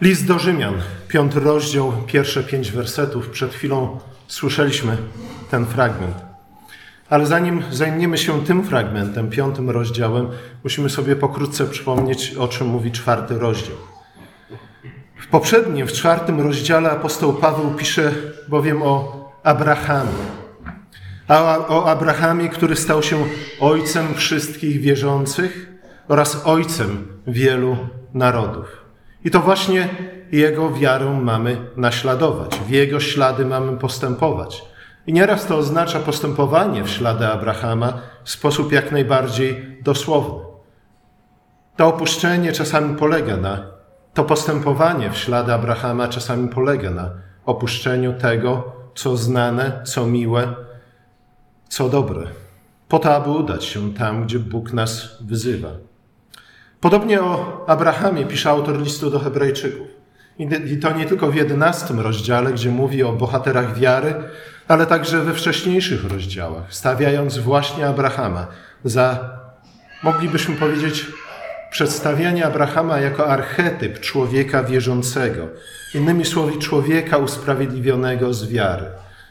List do Rzymian, piąty rozdział, pierwsze pięć wersetów. Przed chwilą słyszeliśmy ten fragment. Ale zanim zajmiemy się tym fragmentem, piątym rozdziałem, musimy sobie pokrótce przypomnieć, o czym mówi czwarty rozdział. W poprzednim, w czwartym rozdziale apostoł Paweł pisze bowiem o Abrahamie. A o Abrahamie, który stał się ojcem wszystkich wierzących oraz ojcem wielu narodów. I to właśnie Jego wiarą mamy naśladować, w Jego ślady mamy postępować. I nieraz to oznacza postępowanie w ślady Abrahama w sposób jak najbardziej dosłowny. To opuszczenie czasami polega na, to postępowanie w ślady Abrahama czasami polega na opuszczeniu tego, co znane, co miłe, co dobre, po to, aby udać się tam, gdzie Bóg nas wyzywa. Podobnie o Abrahamie pisze autor listu do Hebrajczyków. I to nie tylko w jedenastym rozdziale, gdzie mówi o bohaterach wiary, ale także we wcześniejszych rozdziałach, stawiając właśnie Abrahama za, moglibyśmy powiedzieć, przedstawianie Abrahama jako archetyp człowieka wierzącego, innymi słowy, człowieka usprawiedliwionego z wiary.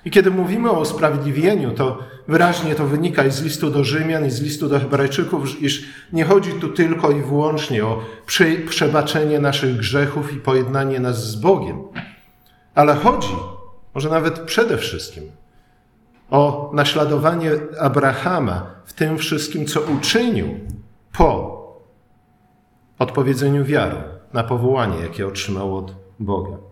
I kiedy mówimy o usprawiedliwieniu, to wyraźnie to wynika i z listu do Rzymian, i z listu do Hebrajczyków, iż nie chodzi tu tylko i wyłącznie o przebaczenie naszych grzechów i pojednanie nas z Bogiem, ale chodzi, może nawet przede wszystkim, o naśladowanie Abrahama w tym wszystkim, co uczynił po odpowiedzeniu wiary na powołanie, jakie otrzymał od Boga.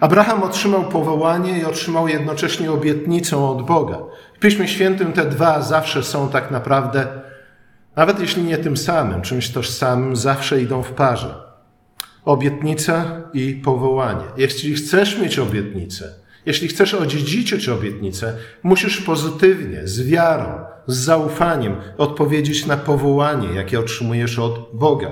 Abraham otrzymał powołanie i otrzymał jednocześnie obietnicę od Boga. W Piśmie Świętym te dwa zawsze są tak naprawdę, nawet jeśli nie tym samym, czymś tożsamym, zawsze idą w parze. Obietnica i powołanie. Jeśli chcesz mieć obietnicę, jeśli chcesz odziedziczyć obietnicę, musisz pozytywnie, z wiarą, z zaufaniem odpowiedzieć na powołanie, jakie otrzymujesz od Boga.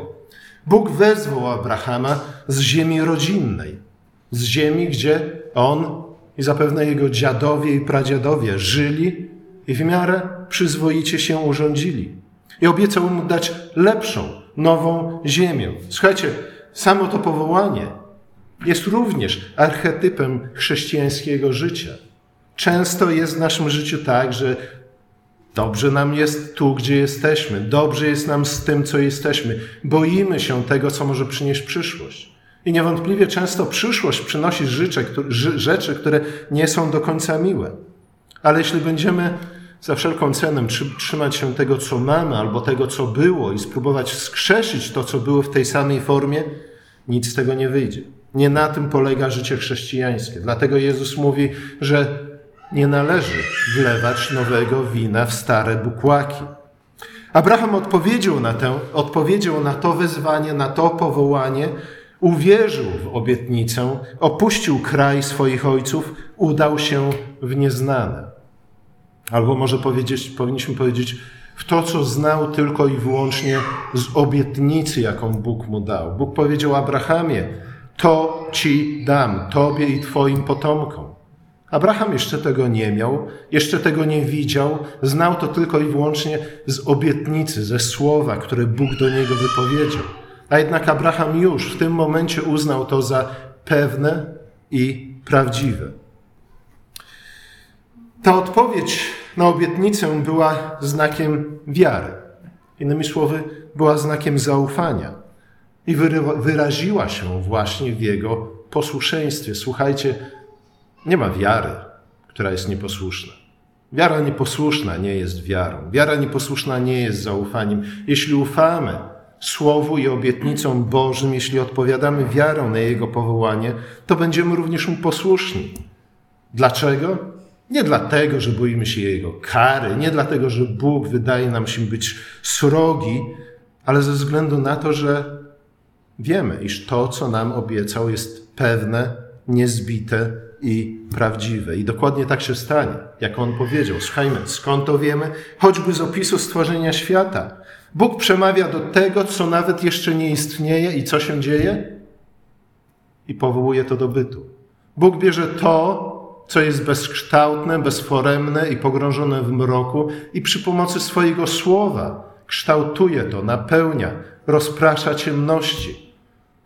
Bóg wezwał Abrahama z ziemi rodzinnej, z ziemi, gdzie on i zapewne jego dziadowie i pradziadowie żyli i w miarę przyzwoicie się urządzili. I obiecał mu dać lepszą, nową ziemię. Słuchajcie, samo to powołanie jest również archetypem chrześcijańskiego życia. Często jest w naszym życiu tak, że dobrze nam jest tu, gdzie jesteśmy, dobrze jest nam z tym, co jesteśmy. Boimy się tego, co może przynieść przyszłość. I niewątpliwie często przyszłość przynosi rzeczy, które nie są do końca miłe. Ale jeśli będziemy za wszelką cenę trzymać się tego, co mamy, albo tego, co było, i spróbować wskrzeszyć to, co było w tej samej formie, nic z tego nie wyjdzie. Nie na tym polega życie chrześcijańskie. Dlatego Jezus mówi, że nie należy wlewać nowego wina w stare bukłaki. Abraham odpowiedział na, tę, odpowiedział na to wezwanie, na to powołanie, uwierzył w obietnicę, opuścił kraj swoich ojców, udał się w nieznane. Albo może powiedzieć, powinniśmy powiedzieć, w to, co znał tylko i wyłącznie z obietnicy, jaką Bóg mu dał. Bóg powiedział Abrahamie: To ci dam, tobie i twoim potomkom. Abraham jeszcze tego nie miał, jeszcze tego nie widział, znał to tylko i wyłącznie z obietnicy, ze słowa, które Bóg do niego wypowiedział. A jednak Abraham już w tym momencie uznał to za pewne i prawdziwe. Ta odpowiedź na obietnicę była znakiem wiary. Innymi słowy, była znakiem zaufania i wyraziła się właśnie w jego posłuszeństwie. Słuchajcie, nie ma wiary, która jest nieposłuszna. Wiara nieposłuszna nie jest wiarą. Wiara nieposłuszna nie jest zaufaniem. Jeśli ufamy Słowu i obietnicom Bożym, jeśli odpowiadamy wiarą na Jego powołanie, to będziemy również Mu posłuszni. Dlaczego? Nie dlatego, że boimy się Jego kary, nie dlatego, że Bóg wydaje nam się być srogi, ale ze względu na to, że wiemy, iż to, co nam obiecał, jest pewne, niezbite i prawdziwe. I dokładnie tak się stanie, jak On powiedział. Słuchajmy, skąd to wiemy? Choćby z opisu stworzenia świata. Bóg przemawia do tego, co nawet jeszcze nie istnieje i co się dzieje? I powołuje to do bytu. Bóg bierze to, co jest bezkształtne, bezforemne i pogrążone w mroku, i przy pomocy swojego słowa kształtuje to, napełnia, rozprasza ciemności.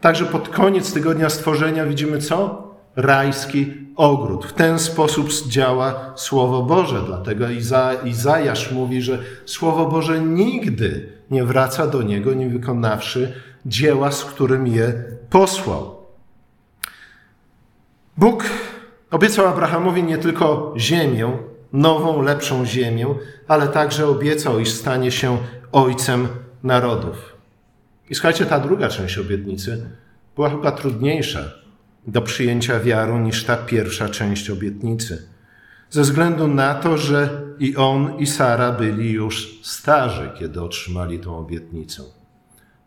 Także pod koniec tygodnia stworzenia widzimy co? Rajski ogród. W ten sposób działa Słowo Boże. Dlatego Iza, Izajasz mówi, że Słowo Boże nigdy nie wraca do niego, nie wykonawszy dzieła, z którym je posłał. Bóg obiecał Abrahamowi nie tylko ziemię, nową, lepszą ziemię, ale także obiecał, iż stanie się ojcem narodów. I słuchajcie, ta druga część obietnicy była chyba trudniejsza do przyjęcia wiarą niż ta pierwsza część obietnicy. Ze względu na to, że i on, i Sara byli już starzy, kiedy otrzymali tą obietnicę.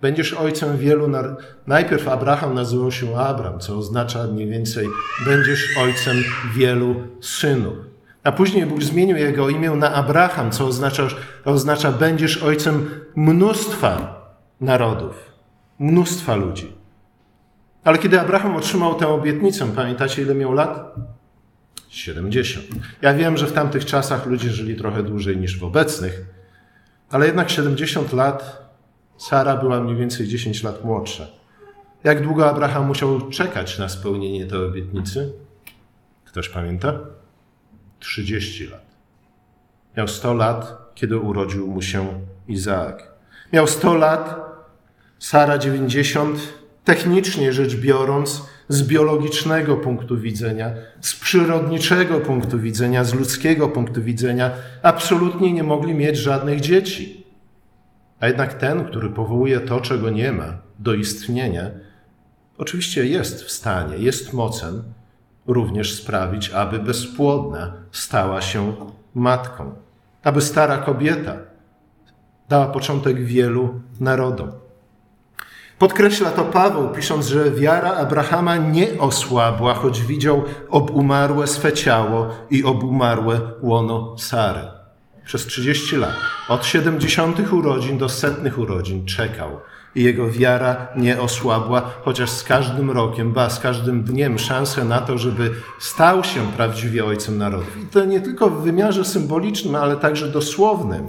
Będziesz ojcem wielu. Nar... Najpierw Abraham nazywał się Abram, co oznacza mniej więcej będziesz ojcem wielu synów. A później Bóg zmienił jego imię na Abraham, co oznacza, oznacza będziesz ojcem mnóstwa narodów, mnóstwa ludzi. Ale kiedy Abraham otrzymał tę obietnicę, pamiętacie ile miał lat? 70. Ja wiem, że w tamtych czasach ludzie żyli trochę dłużej niż w obecnych, ale jednak 70 lat Sara była mniej więcej 10 lat młodsza. Jak długo Abraham musiał czekać na spełnienie tej obietnicy? Ktoś pamięta? 30 lat. Miał 100 lat, kiedy urodził mu się Izaak. Miał 100 lat, Sara 90. Technicznie rzecz biorąc, z biologicznego punktu widzenia, z przyrodniczego punktu widzenia, z ludzkiego punktu widzenia, absolutnie nie mogli mieć żadnych dzieci. A jednak ten, który powołuje to, czego nie ma, do istnienia, oczywiście jest w stanie, jest mocen również sprawić, aby bezpłodna stała się matką, aby stara kobieta dała początek wielu narodom. Podkreśla to Paweł, pisząc, że wiara Abrahama nie osłabła, choć widział obumarłe swe ciało i obumarłe łono Sary. Przez 30 lat, od 70 urodzin do setnych urodzin czekał i jego wiara nie osłabła, chociaż z każdym rokiem, ba, z każdym dniem szansę na to, żeby stał się prawdziwie ojcem narodów. I to nie tylko w wymiarze symbolicznym, ale także dosłownym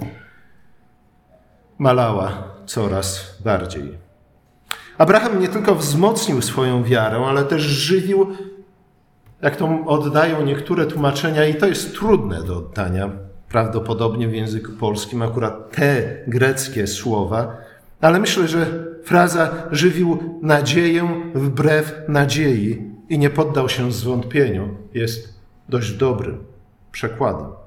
malała coraz bardziej. Abraham nie tylko wzmocnił swoją wiarę, ale też żywił, jak to oddają niektóre tłumaczenia, i to jest trudne do oddania, prawdopodobnie w języku polskim, akurat te greckie słowa, ale myślę, że fraza żywił nadzieję wbrew nadziei i nie poddał się zwątpieniu jest dość dobrym przekładem.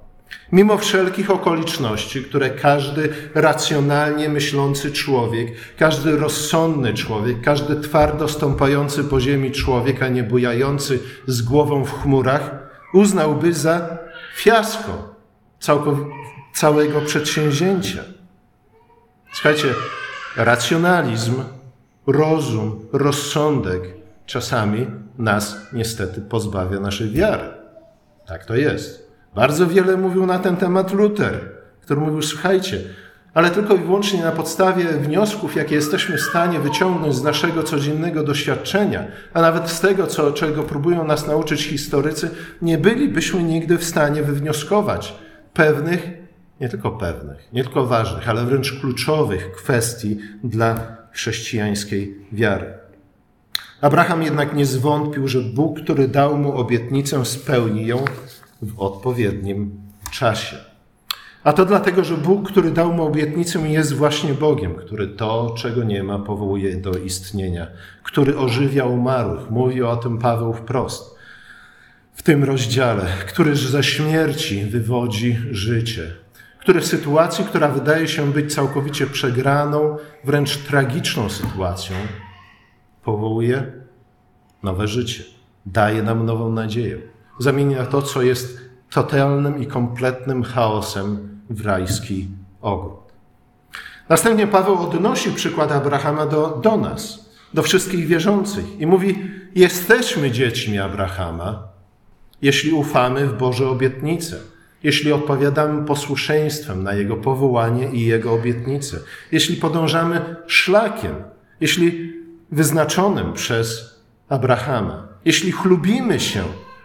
Mimo wszelkich okoliczności, które każdy racjonalnie myślący człowiek, każdy rozsądny człowiek, każdy twardo stąpający po ziemi człowiek, a nie bujający z głową w chmurach, uznałby za fiasko całego przedsięwzięcia. Słuchajcie, racjonalizm, rozum, rozsądek czasami nas niestety pozbawia naszej wiary. Tak to jest. Bardzo wiele mówił na ten temat Luther, który mówił: Słuchajcie, ale tylko i wyłącznie na podstawie wniosków, jakie jesteśmy w stanie wyciągnąć z naszego codziennego doświadczenia, a nawet z tego, co, czego próbują nas nauczyć historycy, nie bylibyśmy nigdy w stanie wywnioskować pewnych, nie tylko pewnych, nie tylko ważnych, ale wręcz kluczowych kwestii dla chrześcijańskiej wiary. Abraham jednak nie zwątpił, że Bóg, który dał mu obietnicę, spełni ją w odpowiednim czasie. A to dlatego, że Bóg, który dał mu obietnicę, jest właśnie Bogiem, który to, czego nie ma, powołuje do istnienia, który ożywia umarłych. Mówi o tym Paweł wprost w tym rozdziale, który ze śmierci wywodzi życie, który w sytuacji, która wydaje się być całkowicie przegraną, wręcz tragiczną sytuacją, powołuje nowe życie, daje nam nową nadzieję zamienia to, co jest totalnym i kompletnym chaosem w rajski ogród. Następnie Paweł odnosi przykład Abrahama do, do nas, do wszystkich wierzących i mówi: Jesteśmy dziećmi Abrahama, jeśli ufamy w Boże obietnice, jeśli odpowiadamy posłuszeństwem na Jego powołanie i Jego obietnice, jeśli podążamy szlakiem, jeśli wyznaczonym przez Abrahama, jeśli chlubimy się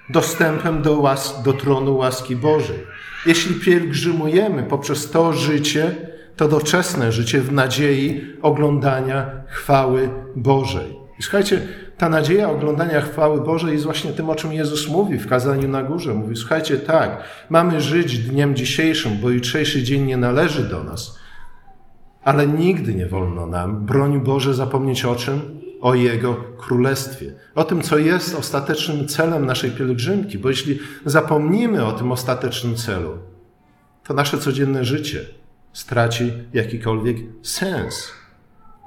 dostępem do, łas- do tronu łaski Bożej. Jeśli pielgrzymujemy poprzez to życie, to doczesne życie w nadziei oglądania chwały Bożej. I słuchajcie, ta nadzieja oglądania chwały Bożej jest właśnie tym, o czym Jezus mówi w kazaniu na górze. Mówi, słuchajcie, tak, mamy żyć dniem dzisiejszym, bo jutrzejszy dzień nie należy do nas. Ale nigdy nie wolno nam, broń Boże, zapomnieć o czym? O Jego Królestwie. O tym, co jest ostatecznym celem naszej pielgrzymki. Bo jeśli zapomnimy o tym ostatecznym celu, to nasze codzienne życie straci jakikolwiek sens.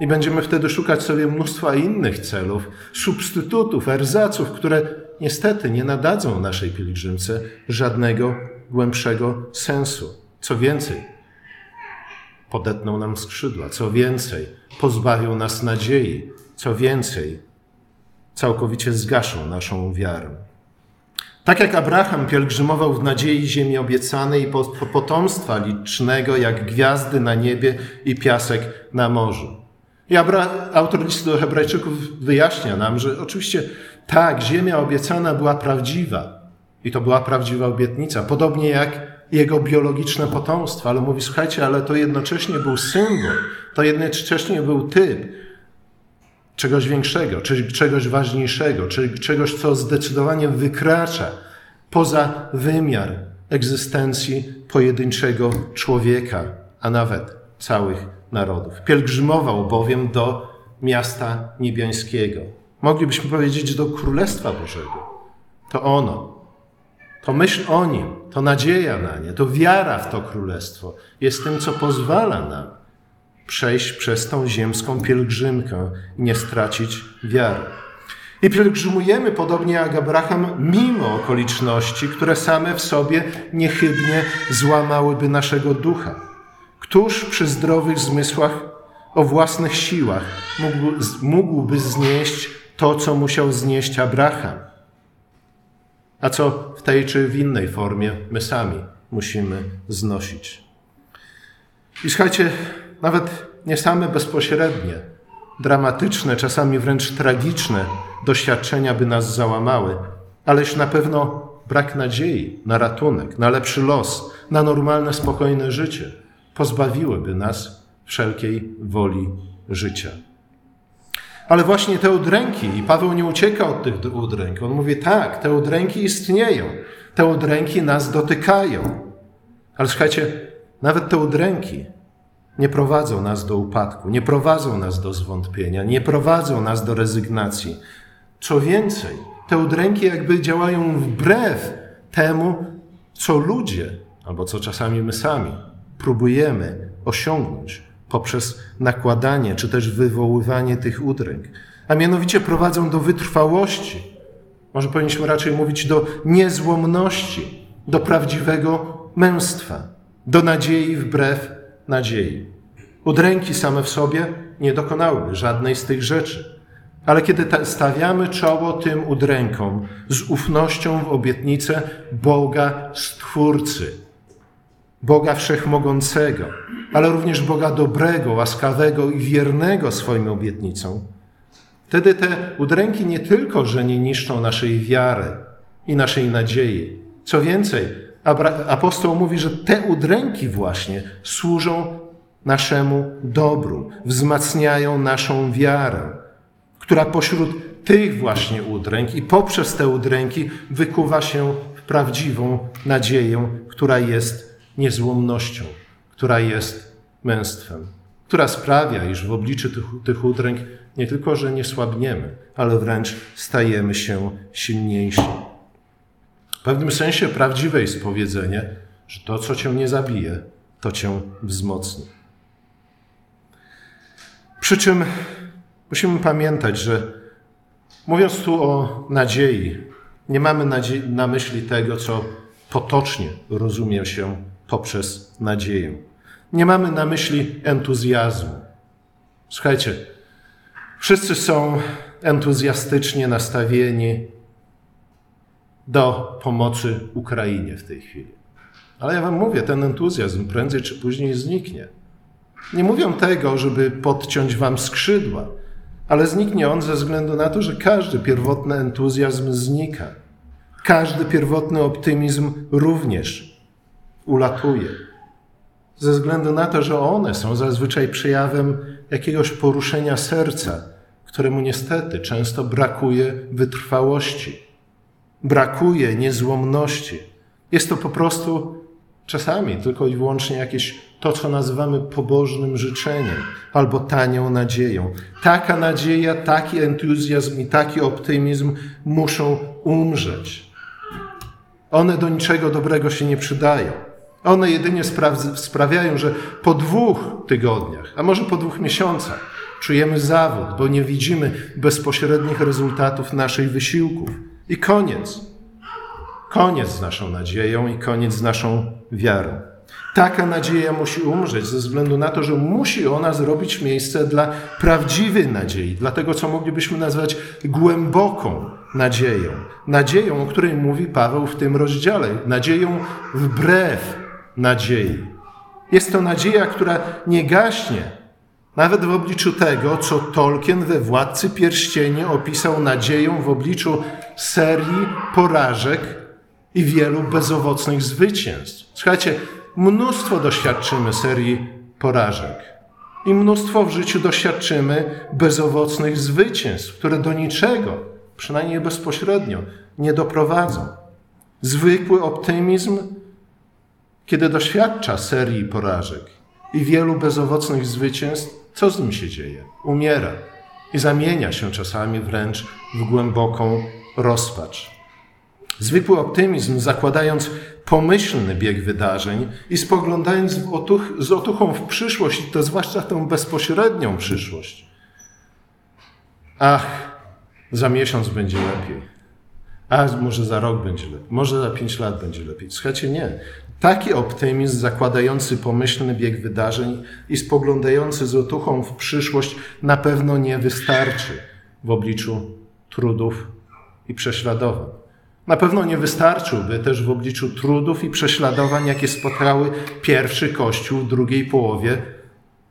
I będziemy wtedy szukać sobie mnóstwa innych celów, substytutów, erzaców, które niestety nie nadadzą naszej pielgrzymce żadnego głębszego sensu. Co więcej, podetną nam skrzydła. Co więcej, pozbawią nas nadziei. Co więcej, całkowicie zgaszą naszą wiarę. Tak jak Abraham pielgrzymował w nadziei ziemi obiecanej i potomstwa licznego, jak gwiazdy na niebie i piasek na morzu. I autor listu do Hebrajczyków wyjaśnia nam, że oczywiście tak, ziemia obiecana była prawdziwa i to była prawdziwa obietnica, podobnie jak jego biologiczne potomstwo, ale mówi, słuchajcie, ale to jednocześnie był symbol, to jednocześnie był typ czegoś większego, czegoś ważniejszego, czegoś, co zdecydowanie wykracza poza wymiar egzystencji pojedynczego człowieka, a nawet całych narodów. Pielgrzymował bowiem do miasta niebiańskiego. Moglibyśmy powiedzieć do Królestwa Bożego. To ono, to myśl o nim, to nadzieja na nie, to wiara w to królestwo jest tym, co pozwala nam przejść przez tą ziemską pielgrzymkę i nie stracić wiary. I pielgrzymujemy podobnie jak Abraham, mimo okoliczności, które same w sobie niechybnie złamałyby naszego ducha. Któż przy zdrowych zmysłach o własnych siłach mógł, mógłby znieść to, co musiał znieść Abraham? A co w tej czy w innej formie my sami musimy znosić. I słuchajcie, nawet nie same bezpośrednie, dramatyczne, czasami wręcz tragiczne doświadczenia by nas załamały, ależ na pewno brak nadziei na ratunek, na lepszy los, na normalne, spokojne życie pozbawiłyby nas wszelkiej woli życia. Ale właśnie te udręki, i Paweł nie ucieka od tych udręk, on mówi tak, te udręki istnieją, te udręki nas dotykają. Ale słuchajcie, nawet te udręki nie prowadzą nas do upadku, nie prowadzą nas do zwątpienia, nie prowadzą nas do rezygnacji. Co więcej, te udręki jakby działają wbrew temu, co ludzie, albo co czasami my sami próbujemy osiągnąć poprzez nakładanie czy też wywoływanie tych udręk, a mianowicie prowadzą do wytrwałości. Może powinniśmy raczej mówić do niezłomności, do prawdziwego męstwa, do nadziei wbrew nadziei. Udręki same w sobie nie dokonałyby żadnej z tych rzeczy. Ale kiedy stawiamy czoło tym udrękom z ufnością w obietnicę Boga Stwórcy, Boga Wszechmogącego, ale również Boga dobrego, łaskawego i wiernego swoim obietnicom, wtedy te udręki nie tylko, że nie niszczą naszej wiary i naszej nadziei. Co więcej, apostoł mówi, że te udręki właśnie służą naszemu dobru, wzmacniają naszą wiarę, która pośród tych właśnie udręk i poprzez te udręki wykuwa się w prawdziwą nadzieję, która jest niezłomnością, która jest męstwem, która sprawia, iż w obliczu tych, tych udręk nie tylko, że nie słabniemy, ale wręcz stajemy się silniejsi. Pewnym sensie prawdziwe jest powiedzenie, że to, co cię nie zabije, to cię wzmocni. Przy czym musimy pamiętać, że mówiąc tu o nadziei, nie mamy na myśli tego, co potocznie rozumie się poprzez nadzieję. Nie mamy na myśli entuzjazmu. Słuchajcie, wszyscy są entuzjastycznie nastawieni do pomocy Ukrainie w tej chwili. Ale ja Wam mówię, ten entuzjazm prędzej czy później zniknie. Nie mówią tego, żeby podciąć Wam skrzydła, ale zniknie on ze względu na to, że każdy pierwotny entuzjazm znika. Każdy pierwotny optymizm również ulatuje. Ze względu na to, że one są zazwyczaj przejawem jakiegoś poruszenia serca, któremu niestety często brakuje wytrwałości, brakuje niezłomności. Jest to po prostu czasami tylko i wyłącznie jakieś to, co nazywamy pobożnym życzeniem albo tanią nadzieją. Taka nadzieja, taki entuzjazm i taki optymizm muszą umrzeć. One do niczego dobrego się nie przydają. One jedynie sprawiają, że po dwóch tygodniach, a może po dwóch miesiącach, czujemy zawód, bo nie widzimy bezpośrednich rezultatów naszych wysiłków. I koniec. Koniec z naszą nadzieją i koniec z naszą wiarą. Taka nadzieja musi umrzeć ze względu na to, że musi ona zrobić miejsce dla prawdziwej nadziei, dla tego, co moglibyśmy nazwać głęboką nadzieją. Nadzieją, o której mówi Paweł w tym rozdziale. Nadzieją wbrew nadziei. Jest to nadzieja, która nie gaśnie, nawet w obliczu tego, co Tolkien we Władcy Pierścieni opisał nadzieją w obliczu serii porażek i wielu bezowocnych zwycięstw. Słuchajcie, mnóstwo doświadczymy serii porażek i mnóstwo w życiu doświadczymy bezowocnych zwycięstw, które do niczego, przynajmniej bezpośrednio, nie doprowadzą. Zwykły optymizm, kiedy doświadcza serii porażek i wielu bezowocnych zwycięstw, co z nim się dzieje? Umiera i zamienia się czasami wręcz w głęboką rozpacz. Zwykły optymizm, zakładając pomyślny bieg wydarzeń i spoglądając otuch, z otuchą w przyszłość, to zwłaszcza tą bezpośrednią przyszłość. Ach, za miesiąc będzie lepiej. A może za rok będzie lepiej, może za pięć lat będzie lepiej. Słuchajcie, nie. Taki optymizm zakładający pomyślny bieg wydarzeń i spoglądający z otuchą w przyszłość na pewno nie wystarczy w obliczu trudów i prześladowań. Na pewno nie wystarczyłby też w obliczu trudów i prześladowań, jakie spotkały pierwszy Kościół w drugiej połowie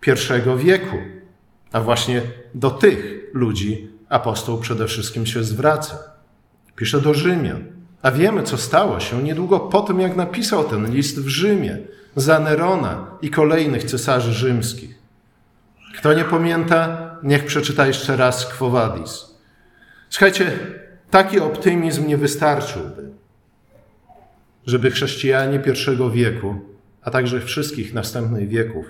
I wieku. A właśnie do tych ludzi apostoł przede wszystkim się zwraca. Pisze do Rzymian. A wiemy, co stało się niedługo po tym, jak napisał ten list w Rzymie za Nerona i kolejnych cesarzy rzymskich. Kto nie pamięta, niech przeczyta jeszcze raz Quo Vadis. Słuchajcie, Taki optymizm nie wystarczyłby, żeby chrześcijanie pierwszego wieku, a także wszystkich następnych wieków,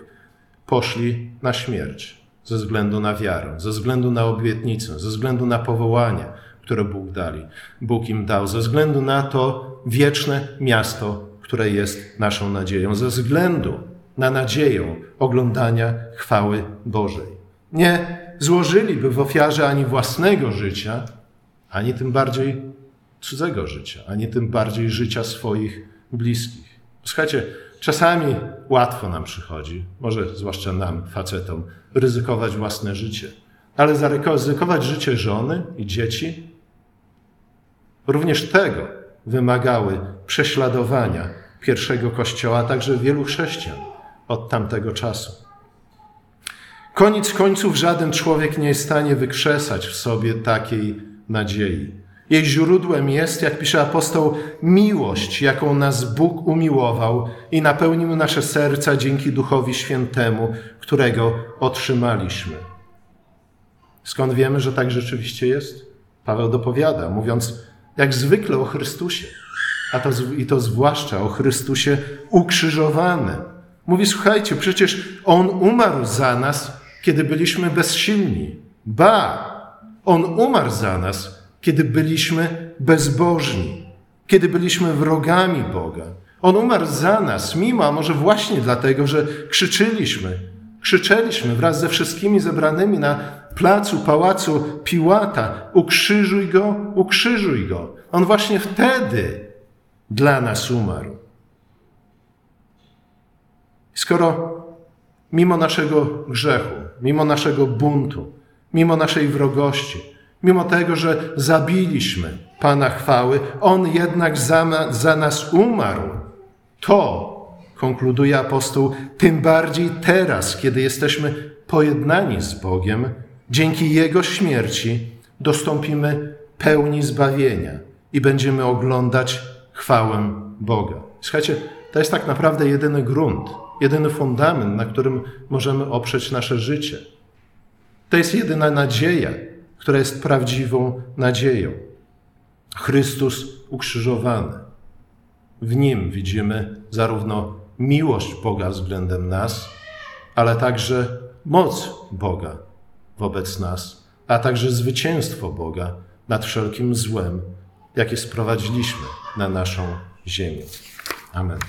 poszli na śmierć ze względu na wiarę, ze względu na obietnicę, ze względu na powołanie, które Bóg dali, Bóg im dał, ze względu na to wieczne miasto, które jest naszą nadzieją, ze względu na nadzieję oglądania chwały Bożej. Nie złożyliby w ofiarze ani własnego życia, ani tym bardziej cudzego życia, ani tym bardziej życia swoich bliskich. Słuchajcie, czasami łatwo nam przychodzi, może zwłaszcza nam, facetom, ryzykować własne życie, ale zaryzykować życie żony i dzieci, również tego wymagały prześladowania pierwszego kościoła, a także wielu chrześcijan od tamtego czasu. Koniec końców żaden człowiek nie jest w stanie wykrzesać w sobie takiej nadziei. Jej źródłem jest, jak pisze apostoł, miłość, jaką nas Bóg umiłował i napełnił nasze serca dzięki Duchowi Świętemu, którego otrzymaliśmy. Skąd wiemy, że tak rzeczywiście jest? Paweł dopowiada, mówiąc jak zwykle o Chrystusie, a to, i to zwłaszcza o Chrystusie ukrzyżowanym. Mówi, słuchajcie, przecież On umarł za nas, kiedy byliśmy bezsilni. Ba, on umarł za nas, kiedy byliśmy bezbożni, kiedy byliśmy wrogami Boga. On umarł za nas, mimo, a może właśnie dlatego, że krzyczyliśmy, krzyczeliśmy wraz ze wszystkimi zebranymi na placu, pałacu Piłata: Ukrzyżuj go, ukrzyżuj go. On właśnie wtedy dla nas umarł. Skoro mimo naszego grzechu, mimo naszego buntu, mimo naszej wrogości, mimo tego, że zabiliśmy Pana chwały, On jednak za, za nas umarł. To, konkluduje apostoł, tym bardziej teraz, kiedy jesteśmy pojednani z Bogiem, dzięki Jego śmierci dostąpimy pełni zbawienia i będziemy oglądać chwałę Boga. Słuchajcie, to jest tak naprawdę jedyny grunt, jedyny fundament, na którym możemy oprzeć nasze życie. To jest jedyna nadzieja, która jest prawdziwą nadzieją. Chrystus ukrzyżowany. W nim widzimy zarówno miłość Boga względem nas, ale także moc Boga wobec nas, a także zwycięstwo Boga nad wszelkim złem, jakie sprowadziliśmy na naszą ziemię. Amen.